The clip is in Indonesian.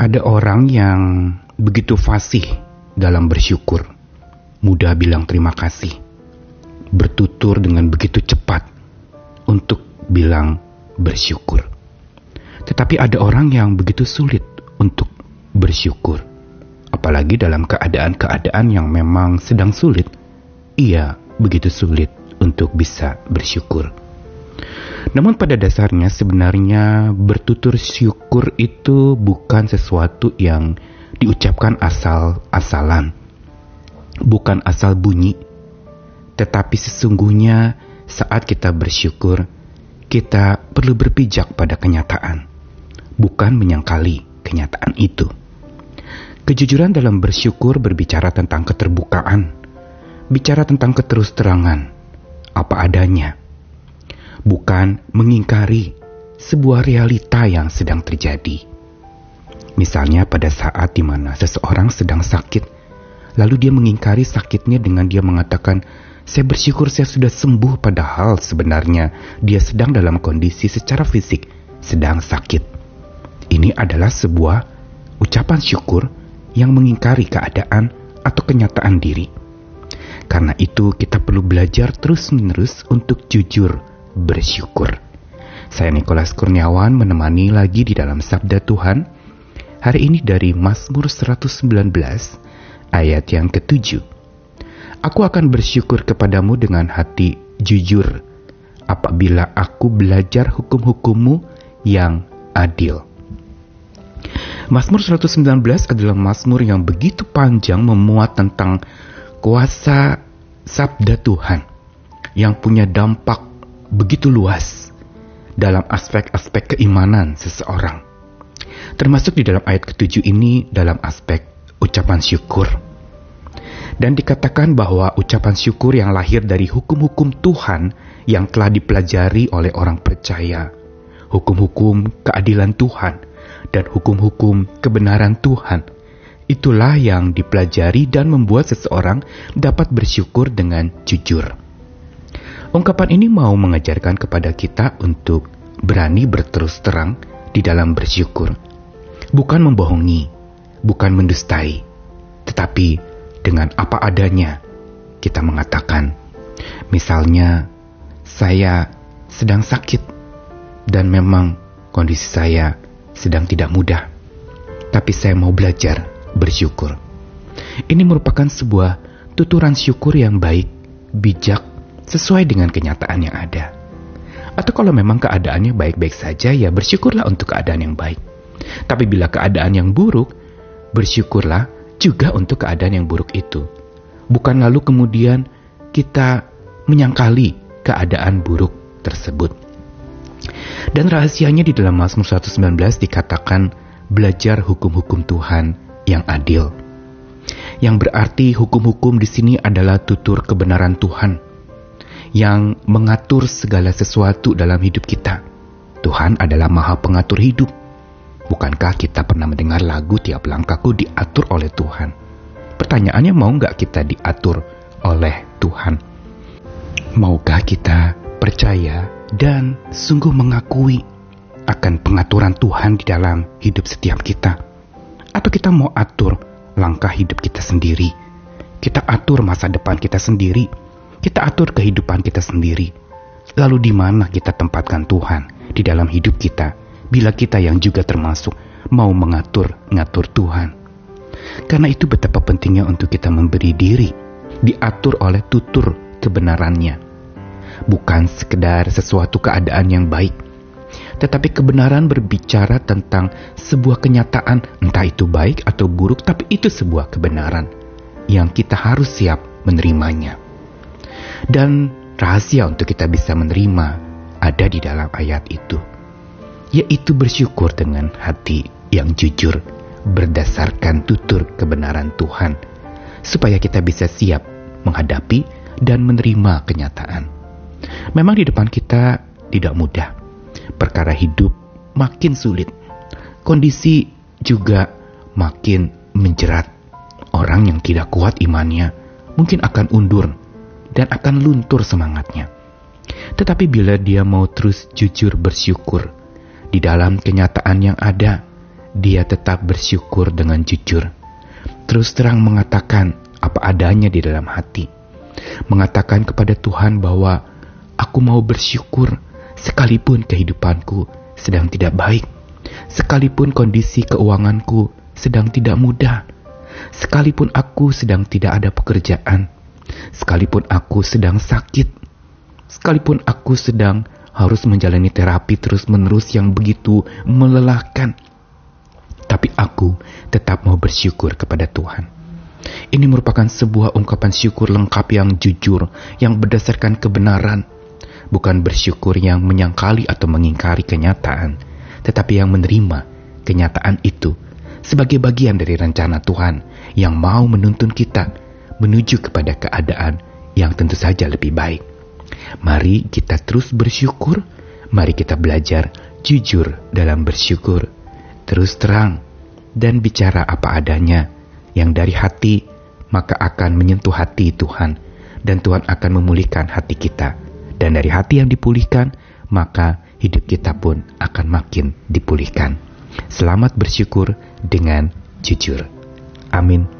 Ada orang yang begitu fasih dalam bersyukur, mudah bilang terima kasih, bertutur dengan begitu cepat untuk bilang bersyukur. Tetapi ada orang yang begitu sulit untuk bersyukur, apalagi dalam keadaan-keadaan yang memang sedang sulit. Ia begitu sulit untuk bisa bersyukur. Namun pada dasarnya sebenarnya bertutur syukur itu bukan sesuatu yang diucapkan asal-asalan. Bukan asal bunyi. Tetapi sesungguhnya saat kita bersyukur, kita perlu berpijak pada kenyataan. Bukan menyangkali kenyataan itu. Kejujuran dalam bersyukur berbicara tentang keterbukaan, bicara tentang keterus terangan, apa adanya, bukan mengingkari sebuah realita yang sedang terjadi. Misalnya pada saat di mana seseorang sedang sakit, lalu dia mengingkari sakitnya dengan dia mengatakan, saya bersyukur saya sudah sembuh padahal sebenarnya dia sedang dalam kondisi secara fisik sedang sakit. Ini adalah sebuah ucapan syukur yang mengingkari keadaan atau kenyataan diri. Karena itu kita perlu belajar terus-menerus untuk jujur bersyukur. Saya Nikolas Kurniawan menemani lagi di dalam Sabda Tuhan. Hari ini dari Mazmur 119 ayat yang ketujuh. Aku akan bersyukur kepadamu dengan hati jujur apabila aku belajar hukum-hukummu yang adil. Mazmur 119 adalah Mazmur yang begitu panjang memuat tentang kuasa sabda Tuhan yang punya dampak begitu luas dalam aspek-aspek keimanan seseorang. Termasuk di dalam ayat ketujuh ini dalam aspek ucapan syukur. Dan dikatakan bahwa ucapan syukur yang lahir dari hukum-hukum Tuhan yang telah dipelajari oleh orang percaya, hukum-hukum keadilan Tuhan, dan hukum-hukum kebenaran Tuhan, itulah yang dipelajari dan membuat seseorang dapat bersyukur dengan jujur. Ungkapan ini mau mengajarkan kepada kita untuk berani berterus terang di dalam bersyukur. Bukan membohongi, bukan mendustai, tetapi dengan apa adanya kita mengatakan, misalnya saya sedang sakit dan memang kondisi saya sedang tidak mudah, tapi saya mau belajar bersyukur. Ini merupakan sebuah tuturan syukur yang baik, bijak, sesuai dengan kenyataan yang ada. Atau kalau memang keadaannya baik-baik saja, ya bersyukurlah untuk keadaan yang baik. Tapi bila keadaan yang buruk, bersyukurlah juga untuk keadaan yang buruk itu. Bukan lalu kemudian kita menyangkali keadaan buruk tersebut. Dan rahasianya di dalam Mazmur 119 dikatakan belajar hukum-hukum Tuhan yang adil. Yang berarti hukum-hukum di sini adalah tutur kebenaran Tuhan yang mengatur segala sesuatu dalam hidup kita. Tuhan adalah maha pengatur hidup. Bukankah kita pernah mendengar lagu tiap langkahku diatur oleh Tuhan? Pertanyaannya mau nggak kita diatur oleh Tuhan? Maukah kita percaya dan sungguh mengakui akan pengaturan Tuhan di dalam hidup setiap kita? Atau kita mau atur langkah hidup kita sendiri? Kita atur masa depan kita sendiri kita atur kehidupan kita sendiri. Lalu di mana kita tempatkan Tuhan di dalam hidup kita bila kita yang juga termasuk mau mengatur-ngatur Tuhan. Karena itu betapa pentingnya untuk kita memberi diri diatur oleh tutur kebenarannya. Bukan sekedar sesuatu keadaan yang baik, tetapi kebenaran berbicara tentang sebuah kenyataan, entah itu baik atau buruk, tapi itu sebuah kebenaran yang kita harus siap menerimanya. Dan rahasia untuk kita bisa menerima ada di dalam ayat itu, yaitu bersyukur dengan hati yang jujur berdasarkan tutur kebenaran Tuhan, supaya kita bisa siap menghadapi dan menerima kenyataan. Memang di depan kita tidak mudah, perkara hidup makin sulit, kondisi juga makin menjerat. Orang yang tidak kuat imannya mungkin akan undur dan akan luntur semangatnya. Tetapi bila dia mau terus jujur bersyukur di dalam kenyataan yang ada, dia tetap bersyukur dengan jujur. Terus terang mengatakan apa adanya di dalam hati. Mengatakan kepada Tuhan bahwa aku mau bersyukur sekalipun kehidupanku sedang tidak baik. Sekalipun kondisi keuanganku sedang tidak mudah. Sekalipun aku sedang tidak ada pekerjaan. Sekalipun aku sedang sakit. Sekalipun aku sedang harus menjalani terapi terus-menerus yang begitu melelahkan. Tapi aku tetap mau bersyukur kepada Tuhan. Ini merupakan sebuah ungkapan syukur lengkap yang jujur, yang berdasarkan kebenaran, bukan bersyukur yang menyangkali atau mengingkari kenyataan, tetapi yang menerima kenyataan itu sebagai bagian dari rencana Tuhan yang mau menuntun kita menuju kepada keadaan yang tentu saja lebih baik. Mari kita terus bersyukur, mari kita belajar jujur dalam bersyukur, terus terang, dan bicara apa adanya yang dari hati, maka akan menyentuh hati Tuhan, dan Tuhan akan memulihkan hati kita. Dan dari hati yang dipulihkan, maka hidup kita pun akan makin dipulihkan. Selamat bersyukur dengan jujur. Amin.